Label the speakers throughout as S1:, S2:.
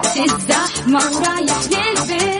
S1: وقت الزحمة ورايح للبيت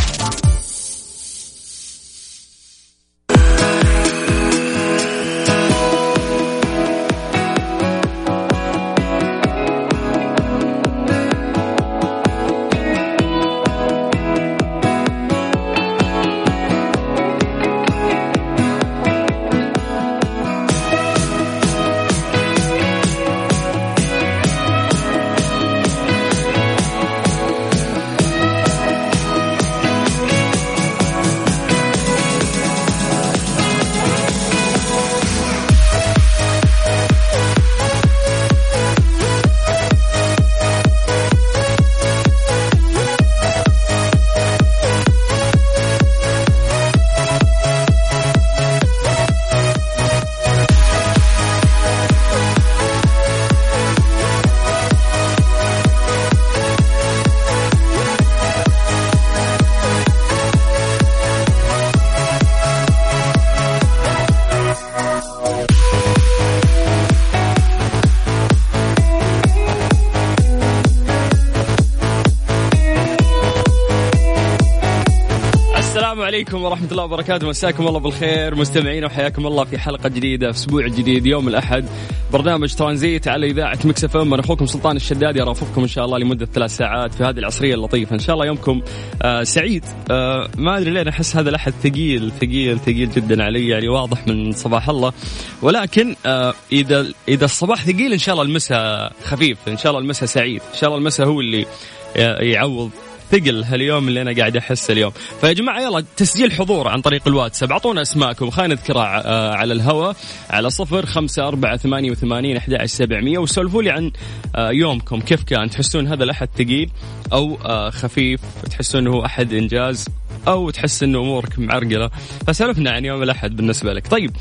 S2: السلام عليكم ورحمة الله وبركاته. مساكم الله بالخير. مستمعين وحياكم الله في حلقة جديدة في أسبوع جديد يوم الأحد. برنامج ترانزيت على إذاعة مكس إف إم. أنا أخوكم سلطان الشدادي أرافقكم إن شاء الله لمدة ثلاث ساعات في هذه العصرية اللطيفة. إن شاء الله يومكم آه سعيد. آه ما أدري ليه أحس هذا الأحد ثقيل ثقيل ثقيل جدا علي يعني واضح من صباح الله. ولكن آه إذا إذا الصباح ثقيل إن شاء الله المساء خفيف إن شاء الله المساء سعيد إن شاء الله المساء هو اللي يعوض ثقل هاليوم اللي أنا قاعد أحس اليوم. فيا جماعة يلا تسجيل حضور عن طريق الواتساب أعطونا اسماءكم خلينا نذكرها آه، على الهواء على صفر خمسة أربعة ثمانية وثمانين أحد سبعمية. وسولفوا لي عن آه، يومكم. كيف كان؟ تحسون هذا الأحد ثقيل أو آه، خفيف؟ تحسون أنه أحد إنجاز أو تحس أنه أمورك معرقلة؟ فسولفنا عن يوم الأحد بالنسبة لك. طيب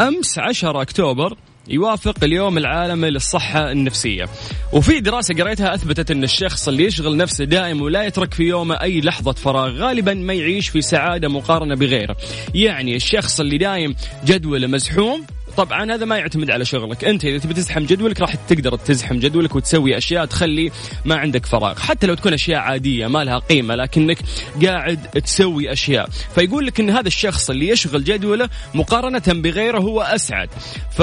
S2: أمس 10 أكتوبر يوافق اليوم العالمي للصحة النفسية. وفي دراسة قريتها أثبتت أن الشخص اللي يشغل نفسه دائم ولا يترك في يومه أي لحظة فراغ غالبا ما يعيش في سعادة مقارنة بغيره. يعني الشخص اللي دايم جدوله مزحوم طبعا هذا ما يعتمد على شغلك. أنت إذا تبي تزحم جدولك راح تقدر تزحم جدولك وتسوي أشياء تخلي ما عندك فراغ. حتى لو تكون أشياء عادية ما لها قيمة لكنك قاعد تسوي أشياء. فيقول لك إن هذا الشخص اللي يشغل جدوله مقارنة بغيره هو أسعد. ف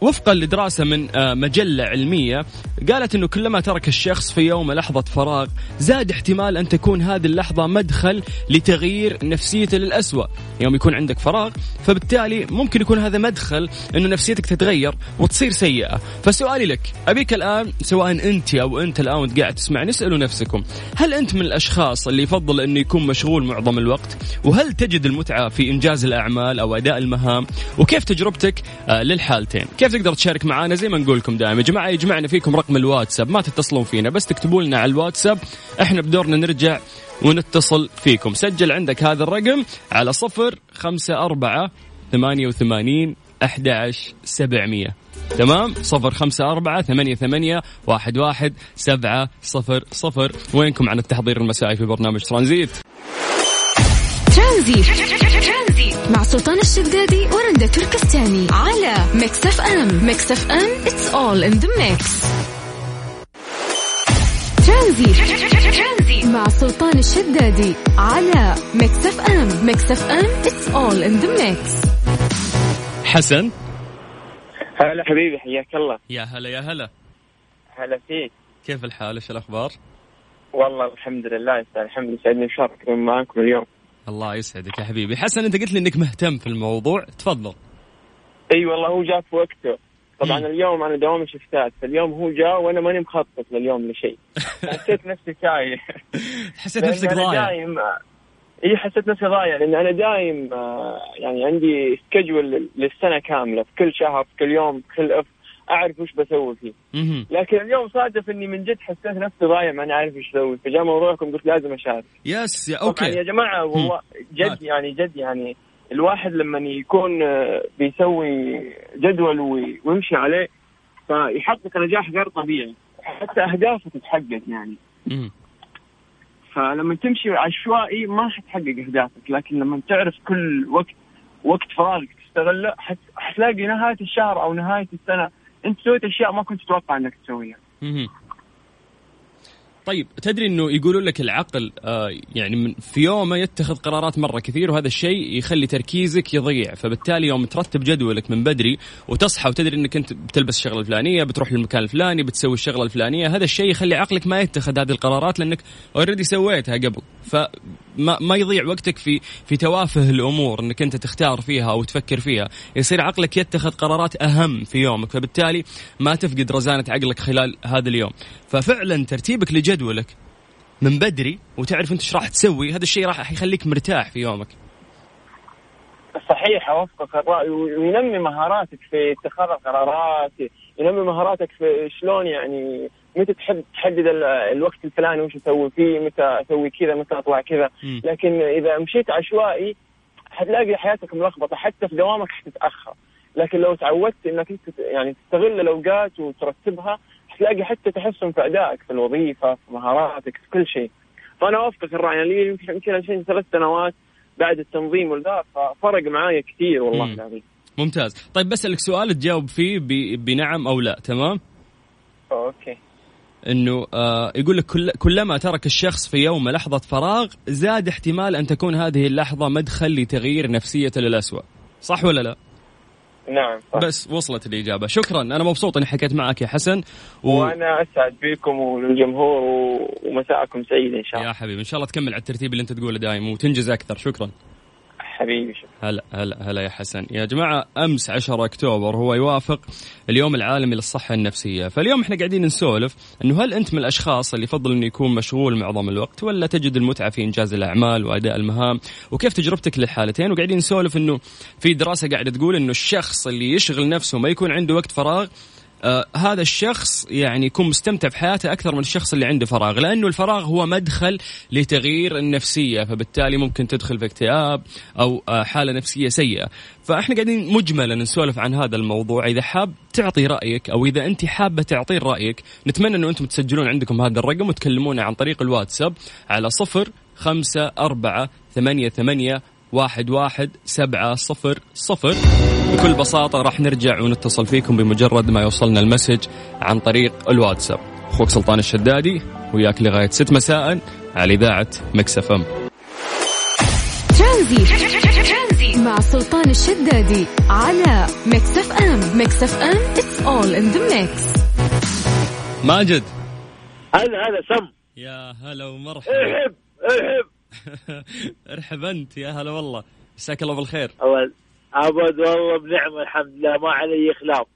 S2: وفقا لدراسة من آه، مجلة علمية قالت أنه كلما ترك الشخص في يومه لحظة فراغ زاد احتمال أن تكون هذه اللحظة مدخل لتغيير نفسيته للأسوأ. يوم يكون عندك فراغ فبالتالي ممكن يكون هذا مدخل أنه نفسيتك تتغير وتصير سيئة. فسؤالي لك أبيك الآن سواء أنت أو أنت الآن وأنت قاعد تسمعني اسألوا نفسكم. هل أنت من الأشخاص اللي يفضل أنه يكون مشغول معظم الوقت؟ وهل تجد المتعة في إنجاز الأعمال أو أداء المهام؟ وكيف تجربتك آه، للحالتين؟ كيف تقدر تشارك معنا زي ما نقول لكم دائما. يا جماعة يجمعنا فيكم رقم الواتساب. ما تتصلون فينا بس تكتبوا لنا على الواتساب. إحنا بدورنا نرجع ونتصل فيكم. سجل عندك هذا الرقم على صفر خمسة أربعة ثمانية وثمانين أحد سبعمية. تمام؟ صفر خمسة أربعة ثمانية ثمانية واحد واحد سبعة صفر صفر. وينكم عن التحضير المسائي في برنامج ترانزيت؟
S3: ترانزيت. مع سلطان الشدادي ورندا تركستاني على ميكس اف ام ميكس اف ام it's all in the mix. ترانزيت. مع سلطان الشدادي على ميكس اف ام ميكس اف ام it's all in the mix.
S2: حسن.
S4: هلا حبيبي حياك الله.
S2: يا هلا يا هلا.
S4: هلا فيك.
S2: كيف الحال؟ إيش الأخبار؟
S4: والله الحمد لله الحمد لله سعدني بشارك معاكم اليوم.
S2: الله يسعدك يا حبيبي. حسن أنت قلت لي إنك مهتم في الموضوع. تفضل.
S4: إي والله هو جاء في وقته. طبعا. اليوم أنا دوامي شفتات فاليوم هو جاء وأنا ماني مخطط لليوم لشيء. حسيت نفسي تايه
S2: حسيت نفسك ضايع.
S4: دايم إي حسيت نفسي ضايع لأن أنا دايم آه، يعني عندي سكجول للسنة كاملة في كل شهر في كل يوم في كل أعرف وش بسوي فيه. لكن اليوم صادف إني من جد حسيت نفسي ضايع ماني عارف إيش أسوي. فجاء موضوعكم قلت لازم أشارك.
S2: yes يا
S4: طبعا يا
S2: okay
S4: جماعة والله جد يعني جد يعني الواحد لما يكون آه، بيسوي جدول وي- ويمشي عليه فيحقق نجاح غير طبيعي. حتى أهدافه تتحقق يعني. فلما تمشي عشوائي ما حتحقق أهدافك. لكن لما تعرف كل وقت وقت فراغك تستغله حت... حتلاقي نهاية الشهر أو نهاية السنة انت سويت أشياء ما كنت تتوقع إنك تسويها.
S2: طيب تدري إنه يقولوا لك العقل آه يعني من في يومه يتخذ قرارات مرة كثير وهذا الشيء يخلي تركيزك يضيع فبالتالي يوم ترتب جدولك من بدري وتصحى وتدري إنك أنت بتلبس الشغلة الفلانية بتروح للمكان الفلاني بتسوي الشغلة الفلانية هذا الشيء يخلي عقلك ما يتخذ هذه القرارات لأنك already سويتها قبل فما ما يضيع وقتك في في توافه الأمور إنك أنت تختار فيها أو تفكر فيها. يصير عقلك يتخذ قرارات أهم في يومك فبالتالي ما تفقد رزانة عقلك خلال هذا اليوم. ففعلا ترتيبك لجدولك من بدري وتعرف أنت إيش راح تسوي هذا الشيء راح يخليك مرتاح في يومك.
S4: صحيح أوافقك الرأي وينمي مهاراتك في اتخاذ القرارات ينمي مهاراتك في شلون يعني متى تحب تحدد ال- الوقت الفلاني وش أسوي فيه متى أسوي كذا متى اطلع كذا. لكن إذا مشيت عشوائي حتلاقي حياتك ملخبطة حتى في دوامك حتتأخر. لكن لو تعودت إنك أنت يعني تستغل الأوقات وترتبها حتلاقي حتى تحسن في أدائك في الوظيفة في مهاراتك في كل شيء. فأنا أوافقك الرأي يعني لي يمكن يمكن الحين ثلاث سنوات بعد التنظيم والذا ففرق معايا كثير والله. العظيم.
S2: ممتاز. طيب بسألك سؤال تجاوب فيه بنعم أو لا تمام؟
S4: okay.
S2: إنه آه يقول لك كل كلما ترك الشخص في يوم لحظة فراغ زاد احتمال أن تكون هذه اللحظة مدخل لتغيير نفسيته للأسوأ. صح ولا لا؟
S4: نعم صح.
S2: بس وصلت الإجابة. شكرا. أنا مبسوط إني حكيت معك يا حسن. و...
S4: وأنا أسعد بكم وللجمهور و- ومساءكم سعيد إن شاء الله.
S2: يا حبيبي إن شاء الله تكمل على الترتيب اللي أنت تقوله دايم وتنجز أكثر. شكرا.
S4: حبيبي
S2: هلا هلا هلا يا حسن. يا جماعة أمس 10 أكتوبر هو يوافق اليوم العالمي للصحة النفسية. فاليوم إحنا قاعدين نسولف أنه هل أنت من الأشخاص اللي يفضل أنه يكون مشغول معظم الوقت ولا تجد المتعة في إنجاز الأعمال وأداء المهام؟ وكيف تجربتك للحالتين؟ وقاعدين نسولف أنه في دراسة قاعدة تقول أنه الشخص اللي يشغل نفسه وما يكون عنده وقت فراغ آه هذا الشخص يعني يكون مستمتع في حياته أكثر من الشخص اللي عنده فراغ لأنه الفراغ هو مدخل لتغيير النفسية فبالتالي ممكن تدخل في اكتئاب أو آه حالة نفسية سيئة. فإحنا قاعدين مجملا نسولف عن هذا الموضوع. إذا حاب تعطي رأيك أو إذا أنت حابة تعطين رأيك نتمنى أنه أنتم تسجلون عندكم هذا الرقم وتكلمونا عن طريق الواتساب على صفر خمسة أربعة ثمانية ثمانية واحد واحد سبعة صفر صفر. بكل بساطة راح نرجع ونتصل فيكم بمجرد ما يوصلنا المسج عن طريق الواتساب. أخوك سلطان الشدادي وياك لغاية ست مساء على إذاعة Mix FM.
S3: Transit. مع سلطان الشدادي على Mix FM. Mix FM it's all in the mix.
S2: ماجد.
S5: هلا هلا سم.
S2: يا هلا ومرحبا.
S5: ارحب ارحب
S2: ارحب أنت يا هلا والله. مساك الله بالخير.
S5: أول أبد والله بنعمة الحمد لله. ما علي خلاف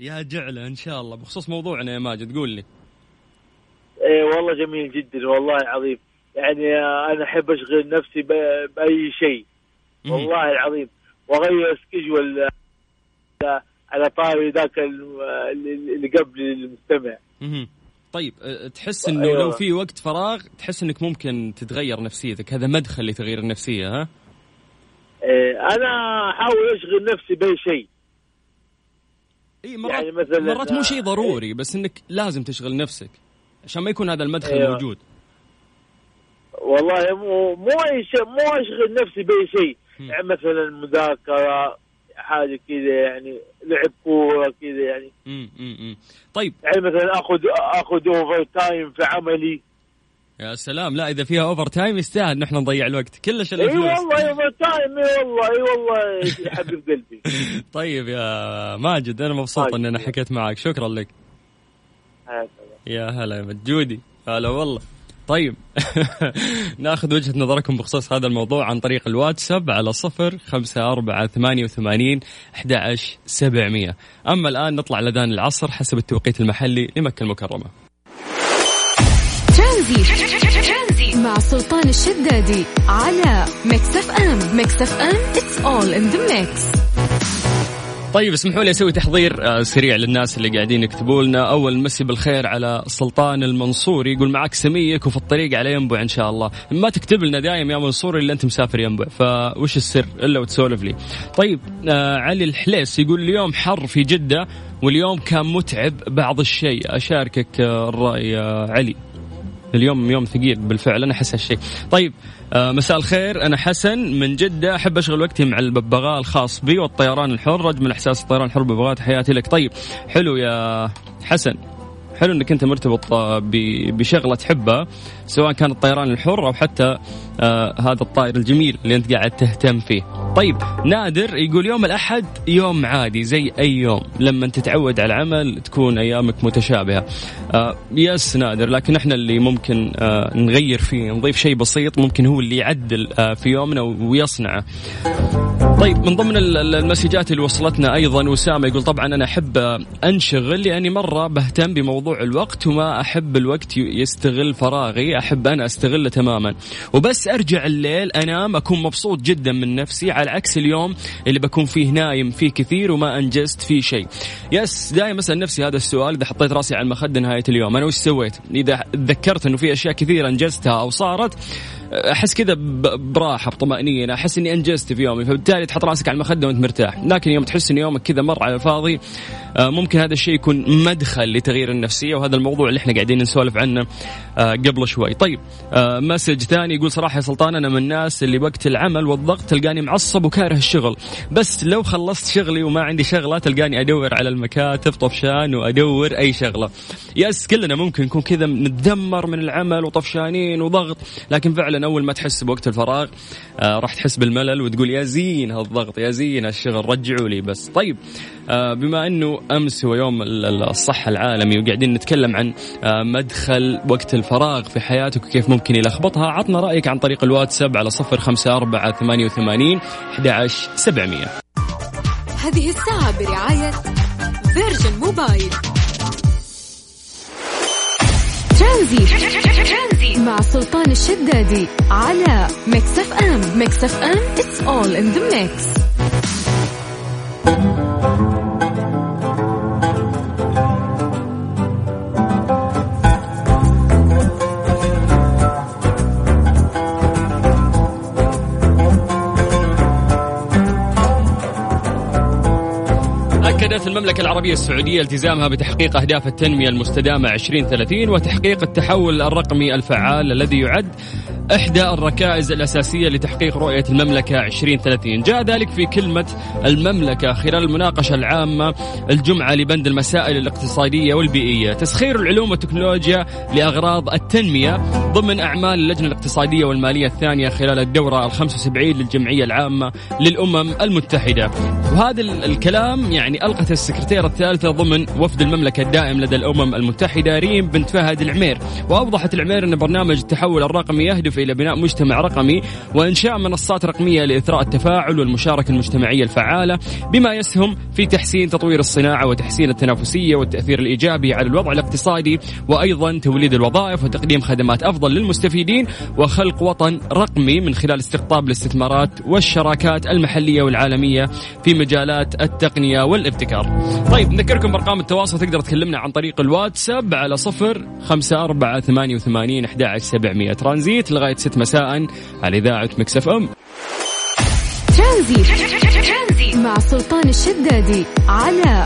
S2: يا جعلة إن شاء الله. بخصوص موضوعنا يا ماجد قول لي.
S5: اي والله جميل جدا والله العظيم. يعني آه، أنا أحب أشغل نفسي بأي شيء. والله العظيم. وأغير سكجول آه، على طاري ذاك ال- اللي قبل المستمع.
S2: طيب أه، تحس إنه
S5: أيوة.
S2: لو في وقت فراغ تحس إنك ممكن تتغير نفسيتك هذا مدخل لتغيير النفسية ها
S5: إيه، أنا أحاول أشغل نفسي بأي شيء
S2: إي مرات
S5: يعني مثلاً،
S2: مرات مو شيء
S5: آه،
S2: ضروري بس إنك لازم تشغل نفسك عشان ما يكون هذا المدخل
S5: أيوة.
S2: موجود
S5: والله مو مو مو أشغل نفسي بأي شيء. يعني مثلا مذاكرة حاجة كذا يعني لعب كورة كذا يعني.
S2: مم، مم، مم. طيب.
S5: يعني مثلا آخذ آخذ overtime في عملي.
S2: يا سلام. لا إذا فيها overtime يستاهل نحن نضيع الوقت. كلش إي
S5: والله overtime إي والله إي والله. حبيب قلبي.
S2: طيب يا ماجد أنا مبسوط
S5: طيب.
S2: ان أنا حكيت معك. شكرا لك. يا هلا يا مجودي. هلا والله. طيب. ناخذ وجهة نظركم بخصوص هذا الموضوع عن طريق الواتساب على صفر خمسة أربعة ثمانية وثمانين أحد سبعمية. أما الآن نطلع لأذان العصر حسب التوقيت المحلي لمكة المكرمة.
S3: ترانزي مع سلطان الشدادي على Mix FM. Mix FM it's all in the mix.
S2: طيب اسمحوا لي أسوي تحضير آه، سريع للناس اللي قاعدين يكتبوا لنا. أول مسي بالخير على سلطان المنصوري يقول معك سميك وفي الطريق على ينبع إن شاء الله. ما تكتب لنا دايم يا منصوري إلا أنت مسافر ينبع وش السر إلا وتسولف لي. طيب آه علي الحليس يقول اليوم حر في جدة واليوم كان متعب بعض الشيء. أشاركك آه الرأي علي. اليوم يوم ثقيل بالفعل أنا أحس هالشيء. طيب آه مساء الخير. أنا حسن من جدة أحب أشغل وقتي مع الببغاء الخاص بي والطيران الحر. اجمل إحساس الطيران الحر ببغاء تحياتي لك. طيب حلو يا حسن. حلو إنك أنت مرتبط آه، بشغلة تحبها سواء كان الطيران الحر أو حتى آه هذا الطائر الجميل اللي أنت قاعد تهتم فيه. طيب نادر يقول يوم الأحد يوم عادي زي أي يوم لما تتعود على العمل تكون أيامك متشابهة. آه يس نادر لكن إحنا اللي ممكن آه نغير فيه نضيف شيء بسيط ممكن هو اللي يعدل آه في يومنا ويصنعه. طيب من ضمن ال- ال- المسجات اللي وصلتنا أيضا وسامة يقول طبعا أنا أحب أنشغل لأني مرة بهتم بموضوع الوقت وما أحب الوقت يستغل فراغي أحب أنا أستغله تماما وبس أرجع الليل أنام أكون مبسوط جدا من نفسي. على عكس اليوم اللي بكون فيه نايم فيه كثير وما أنجزت فيه شيء. يس دائما أسأل نفسي هذا السؤال إذا حطيت راسي على المخدة نهاية اليوم. أنا وش سويت؟ إذا تذكرت إنه في أشياء كثيرة أنجزتها أو صارت أحس كذا براحة بطمأنينة. أحس إني أنجزت في يومي فبالتالي تحط راسك على المخدة وأنت مرتاح. لكن يوم تحس إن يومك كذا مر على الفاضي ممكن هذا الشيء يكون مدخل لتغيير النفسية وهذا الموضوع اللي إحنا قاعدين نسولف عنه آه، قبل شوي. طيب آه، message ثاني يقول صراحة يا سلطان أنا من الناس اللي وقت العمل والضغط تلقاني معصب وكاره الشغل. بس لو خلصت شغلي وما عندي شغلة تلقاني أدور على المكاتب طفشان وأدور أي شغلة. yes كلنا ممكن نكون كذا نتذمر من العمل وطفشانين وضغط لكن فعلا أول ما تحس بوقت الفراغ آه راح تحس بالملل وتقول يا زين هالضغط يا زين هالشغل رجعوا لي بس. طيب آه بما أنه أمس هو يوم ال- ال- الصحة العالمي وقاعدين نتكلم عن آه مدخل وقت الفراغ في حياتك وكيف ممكن يلخبطها عطنا رأيك عن طريق الواتساب على صفر خمسة أربعة ثمانية وثمانين أحد سبعمية.
S3: هذه الساعة برعاية Virgin Mobile. Transit. مع سلطان الشدادي على Mix FM. Mix FM it's all in the mix.
S2: أكدت المملكة العربية السعودية التزامها بتحقيق أهداف التنمية المستدامة 2030 وتحقيق التحول الرقمي الفعال الذي يعد إحدى الركائز الأساسية لتحقيق رؤية المملكة 2030 جاء ذلك في كلمة المملكة خلال المناقشة العامة الجمعة لبند المسائل الاقتصادية والبيئية. تسخير العلوم والتكنولوجيا لأغراض التنمية ضمن أعمال اللجنة الاقتصادية والمالية الثانية خلال الدورة ال 75 للجمعية العامة للأمم المتحدة. وهذا ال- الكلام يعني ألقت السكرتيرة الثالثة ضمن وفد المملكة الدائم لدى الأمم المتحدة ريم بنت فهد العمير. وأوضحت العمير أن برنامج التحول الرقمي يهدف إلى بناء مجتمع رقمي وإنشاء منصات رقمية لإثراء التفاعل والمشاركة المجتمعية الفعالة بما يسهم في تحسين تطوير الصناعة وتحسين التنافسية والتأثير الإيجابي على الوضع الاقتصادي وأيضا توليد الوظائف وتقديم خدمات أفضل للمستفيدين وخلق وطن رقمي من خلال استقطاب الاستثمارات والشراكات المحلية والعالمية في مجالات التقنية والابتكار. طيب نذكركم بأرقام التواصل. تقدر تكلمنا عن طريق الواتساب على صفر خمسة أربعة ثمانية وثمانين أحد سبعمية. ترانزيت لغاية ست مساء على إذاعة Mix FM
S3: Transit مع سلطان الشدادي على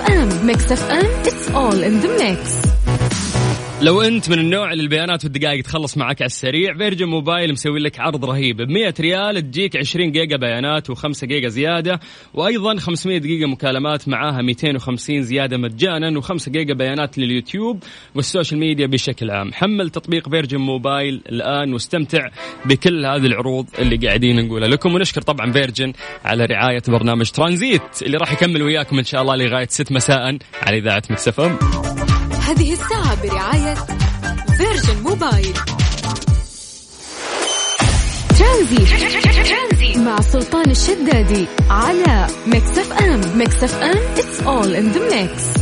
S3: ام Mix FM it's all in the mix.
S2: لو انت من النوع اللي البيانات والدقائق تخلص معك على السريع Virgin Mobile مسوي لك عرض رهيب. ب 100 ريال تجيك 20 جيجا بيانات و5 جيجا زيادة وأيضا 500 دقيقه مكالمات معاها 250 زيادة مجانا و5 جيجا بيانات لليوتيوب وال social media بشكل عام. حمل تطبيق Virgin Mobile الآن واستمتع بكل هذه العروض اللي قاعدين نقولها لكم. ونشكر طبعا Virgin على رعاية برنامج ترانزيت اللي راح يكمل وياكم إن شاء الله لغاية 6 مساء على إذاعة Mix FM.
S3: هذه الساعة برعاية Virgin Mobile. Transit. مع سلطان الشدادي على Mix FM. Mix FM it's all in the mix.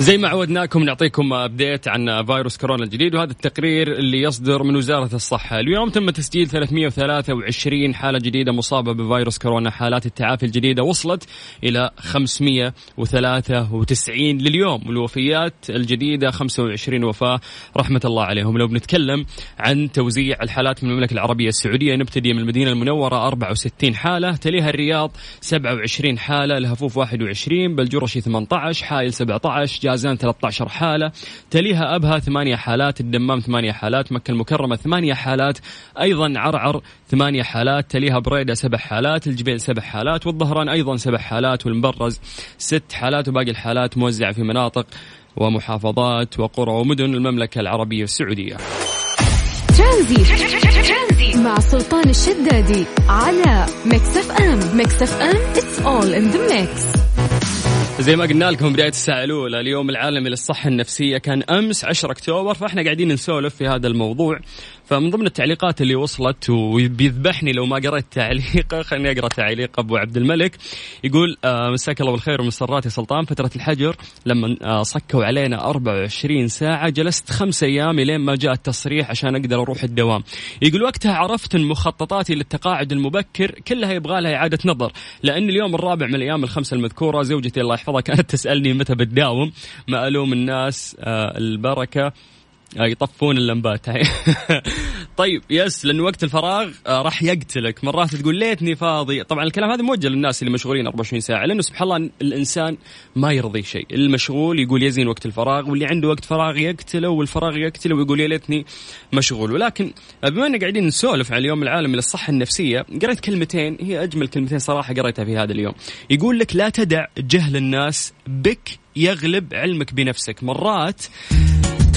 S2: زي ما عودناكم نعطيكم update عن فيروس كورونا الجديد وهذا التقرير اللي يصدر من وزارة الصحة، اليوم تم تسجيل 323 حالة جديدة مصابة بفيروس كورونا، حالات التعافي الجديدة وصلت إلى 593 لليوم، والوفيات الجديدة 25 وفاة رحمة الله عليهم، لو بنتكلم عن توزيع الحالات من المملكة العربية السعودية نبتدي من المدينة المنورة 64 حالة، تليها الرياض 27 حالة، الهفوف 21، بلجرشي 18، حائل 17 جازان 13 حالة تليها أبها ثمانية حالات الدمام ثمانية حالات مكة المكرمة ثمانية حالات أيضا عرعر ثمانية حالات تليها بريدة سبع حالات الجبيل سبع حالات والظهران أيضا سبع حالات والمبرز ست حالات وباقي الحالات موزعة في مناطق ومحافظات وقرى ومدن المملكة العربية السعودية.
S3: ترانزي مع سلطان الشدادي على Mix FM. Mix FM it's all in the mix.
S2: زي ما قلنا لكم بداية الساعة الأولى اليوم العالمي للصحة النفسية كان أمس 10 أكتوبر فإحنا قاعدين نسولف في هذا الموضوع. فمن ضمن التعليقات اللي وصلت وبيذبحني لو ما قرأت تعليقه خليني أقرأ تعليق أبو عبد الملك. يقول آه مساك الله بالخير ومسرات يا سلطان. فترة الحجر لما آه صكوا علينا 24 ساعة جلست خمس أيام لين ما جاء التصريح عشان أقدر أروح الدوام. يقول وقتها عرفت أن مخططاتي للتقاعد المبكر كلها يبغى لها إعادة نظر لأن اليوم الرابع من الأيام الخمسة المذكورة زوجتي الله يحفظها كانت تسألني متى بتداوم. ما ألوم الناس آه البركة. يطفون اللمبات. طيب يس لأن وقت الفراغ آه، راح يقتلك. مرات تقول ليتني فاضي. طبعا الكلام هذا موجه للناس اللي مشغولين 24 ساعة لأنه سبحان الله الإنسان ما يرضي شيء. المشغول يقول يزين وقت الفراغ. واللي عنده وقت فراغ يقتله والفراغ يقتله ويقول يا ليتني مشغول. ولكن آه، بما اننا قاعدين نسولف عن اليوم العالمي للصحة النفسية قريت كلمتين هي أجمل كلمتين صراحة قريتها في هذا اليوم. يقول لك لا تدع جهل الناس بك يغلب علمك بنفسك. مرات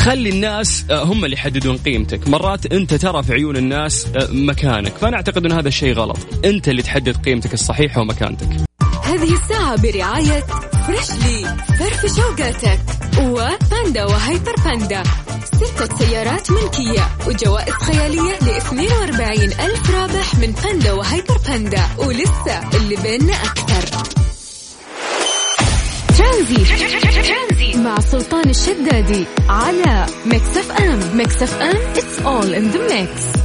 S2: تخلي الناس آه، هم اللي يحددون قيمتك. مرات أنت ترى في عيون الناس آه، مكانك. فأنا أعتقد أن هذا الشيء غلط. أنت اللي تحدد قيمتك الصحيحه ومكانتك
S3: هذه الساعة برعاية فريشلي فرف شوقاتك وباندا وهيبر باندا. ستة سيارات ملكية وجوائز خيالية ل 42 ألف رابح من باندا وهيبر باندا. ولسه اللي بيننا أكثر. ترانزي. مع سلطان الشدادي على Mix FM. Mix FM it's all in the mix.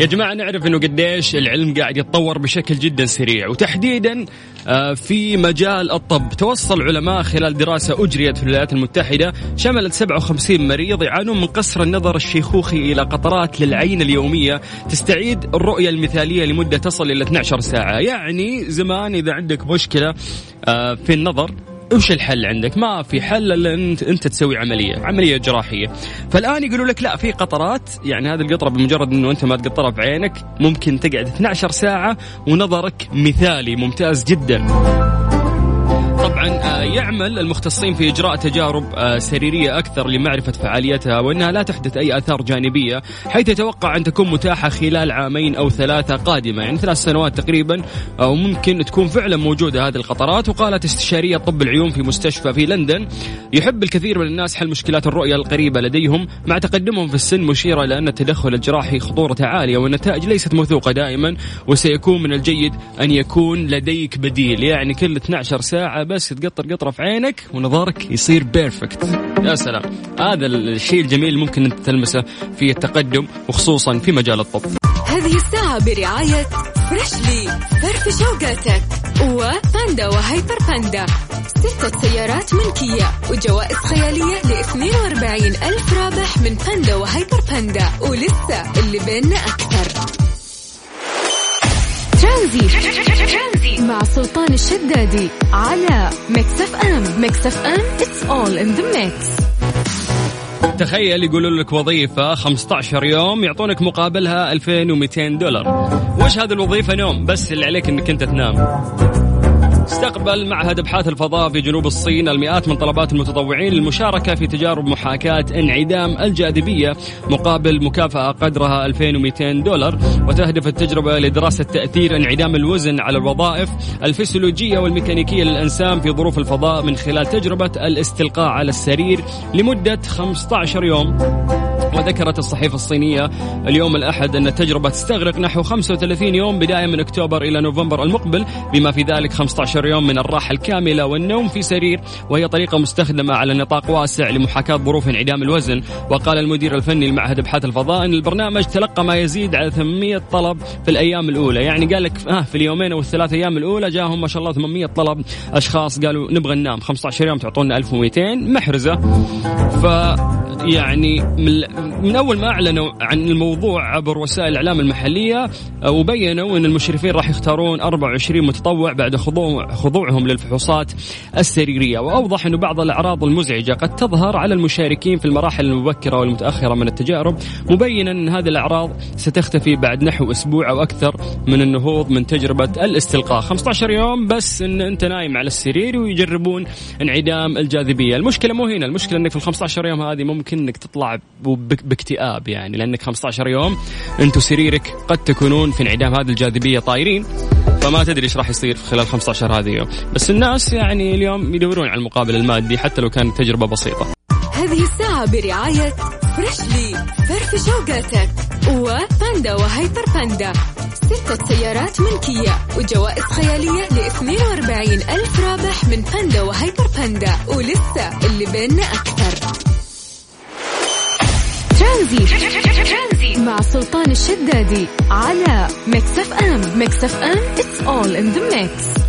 S2: يا جماعة نعرف إنه قديش العلم قاعد يتطور بشكل جدا سريع. وتحديدا آه، في مجال الطب. توصل علماء خلال دراسة أجريت في الولايات المتحدة. شملت 57 مريض يعانون من قصر النظر الشيخوخي إلى قطرات للعين اليومية تستعيد الرؤية المثالية لمدة تصل إلى 12 ساعة. يعني زمان إذا عندك مشكلة آه، في النظر وش الحل عندك؟ ما في حل إلا انت أنت تسوي عملية، عملية جراحية. فالآن يقولوا لك لا في قطرات يعني هذه القطرة بمجرد إنه أنت ما تقطرها في عينك ممكن تقعد 12 ساعة ونظرك مثالي ممتاز جدا. يعمل المختصين في إجراء تجارب آه، سريرية أكثر لمعرفة فعاليتها وإنها لا تحدث أي آثار جانبية حيث يتوقع أن تكون متاحة خلال عامين أو ثلاثة قادمة يعني ثلاث سنوات تقريبا أو ممكن تكون فعلا موجودة هذه القطرات. وقالت استشارية طب العيون في مستشفى في لندن يحب الكثير من الناس حل مشكلات الرؤية القريبة لديهم مع تقدمهم في السن مشيرة إلى أن التدخل الجراحي خطورته عالية والنتائج ليست موثوقة دائما وسيكون من الجيد أن يكون لديك بديل. يعني كل 12 ساعة بس تقطر قطره في عينك ونظرك يصير بيرفكت يا سلام. هذا الشيء الجميل اللي ممكن أنت تلمسه في التقدم وخصوصا في مجال الطب.
S3: هذه الساعة برعاية Freshly فرفش أوقاتك وباندا وهيبر باندا. ستة سيارات ملكية وجوائز خيالية ل 42 ألف رابح من باندا وهيبر باندا. ولسه اللي بيننا أكثر. ترانزيت. مع سلطان الشدادي على Mix FM Mix FM it's all in the mix.
S2: تخيل يقولوا لك وظيفة 15 يوم يعطونك مقابلها 2200 دولار. وش هذه الوظيفة نوم بس اللي عليك إنك أنت تنام. استقبل معهد ابحاث الفضاء في جنوب الصين المئات من طلبات المتطوعين للمشاركة في تجارب محاكاة انعدام الجاذبية مقابل مكافأة قدرها 2200 دولار. وتهدف التجربة لدراسة تأثير انعدام الوزن على الوظائف الفسيولوجية والميكانيكية للإنسان في ظروف الفضاء من خلال تجربة الاستلقاء على السرير لمدة 15 يوم. وذكرت الصحيفة الصينية اليوم الأحد أن التجربة تستغرق نحو 35 يوم بداية من أكتوبر إلى نوفمبر المقبل بما في ذلك 15 يوم من الراحة الكاملة والنوم في سرير وهي طريقة مستخدمة على نطاق واسع لمحاكاة ظروف انعدام الوزن. وقال المدير الفني لمعهد أبحاث الفضاء أن البرنامج تلقى ما يزيد على 800 طلب في الأيام الأولى. يعني قال لك آه في اليومين أو الثلاث أيام الأولى جاهم ما شاء الله 800 طلب. أشخاص قالوا نبغى ننام 15 يوم تعطونا 1200 محرزة. ف يعني من, أول ما أعلنوا عن الموضوع عبر وسائل الإعلام المحلية آه، وبينوا إن المشرفين راح يختارون 24 متطوع بعد خضوع خضوعهم للفحوصات السريرية. وأوضح إنه بعض الأعراض المزعجة قد تظهر على المشاركين في المراحل المبكرة والمتأخرة من التجارب. مبينا إن هذه الأعراض ستختفي بعد نحو أسبوع أو أكثر من النهوض من تجربة الاستلقاء. 15 يوم بس إن أنت نايم على السرير ويجربون انعدام الجاذبية. المشكلة مو هنا المشكلة إنك في ال 15 يوم هذه ممكن إنك تطلع باكتئاب يعني لأنك 15 يوم انت وسريرك قد تكونون في انعدام هذه الجاذبية طايرين فما تدري إيش راح يصير في خلال 15 هذه يوم بس الناس يعني اليوم يدورون على المقابل المادي حتى لو كانت تجربة بسيطة.
S3: هذه الساعة برعاية فريشلي فرف شوقاتك وباندا وهيبر باندا. ستة سيارات ملكية وجوائز خيالية ل 42 ألف رابح من باندا وهيبر باندا. ولسه اللي بيننا أكثر. ترانزيت. مع سلطان الشدادي على Mix FM. Mix FM it's all in the mix.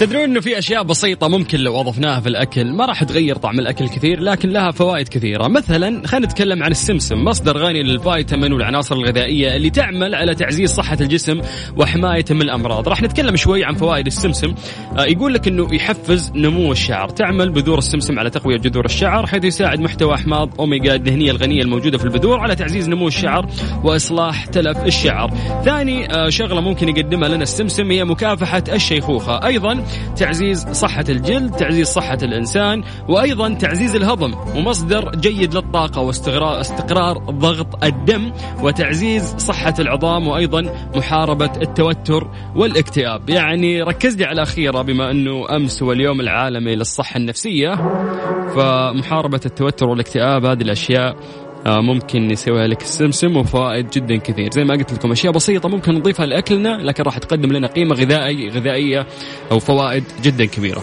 S2: تدرون إنه في أشياء بسيطة ممكن لو أضفناها في الأكل ما راح تغير طعم الأكل كثير لكن لها فوائد كثيرة. مثلا خلينا نتكلم عن السمسم مصدر غني للفيتامين والعناصر الغذائية اللي تعمل على تعزيز صحة الجسم وحمايته من الأمراض. راح نتكلم شوي عن فوائد السمسم. آه، يقول لك إنه يحفز نمو الشعر. تعمل بذور السمسم على تقوية جذور الشعر حيث يساعد محتوى أحماض أوميجا الدهنيه الغنية الموجودة في البذور على تعزيز نمو الشعر وإصلاح تلف الشعر. ثاني آه، شغلة ممكن يقدمها لنا السمسم هي مكافحة الشيخوخة. أيضا تعزيز صحة الجلد تعزيز صحة الإنسان وأيضا تعزيز الهضم ومصدر جيد للطاقة واستقرار استقرار ضغط الدم وتعزيز صحة العظام وأيضا محاربة التوتر والاكتئاب. يعني ركز لي على الاخيره بما أنه أمس هو اليوم العالمي للصحة النفسية فمحاربة التوتر والاكتئاب هذه الأشياء آه، ممكن يسويها لك السمسم وفوائد جدا كثير. زي ما قلت لكم أشياء بسيطة ممكن نضيفها لأكلنا لكن راح تقدم لنا قيمة غذائي غذائية أو فوائد جدا كبيرة.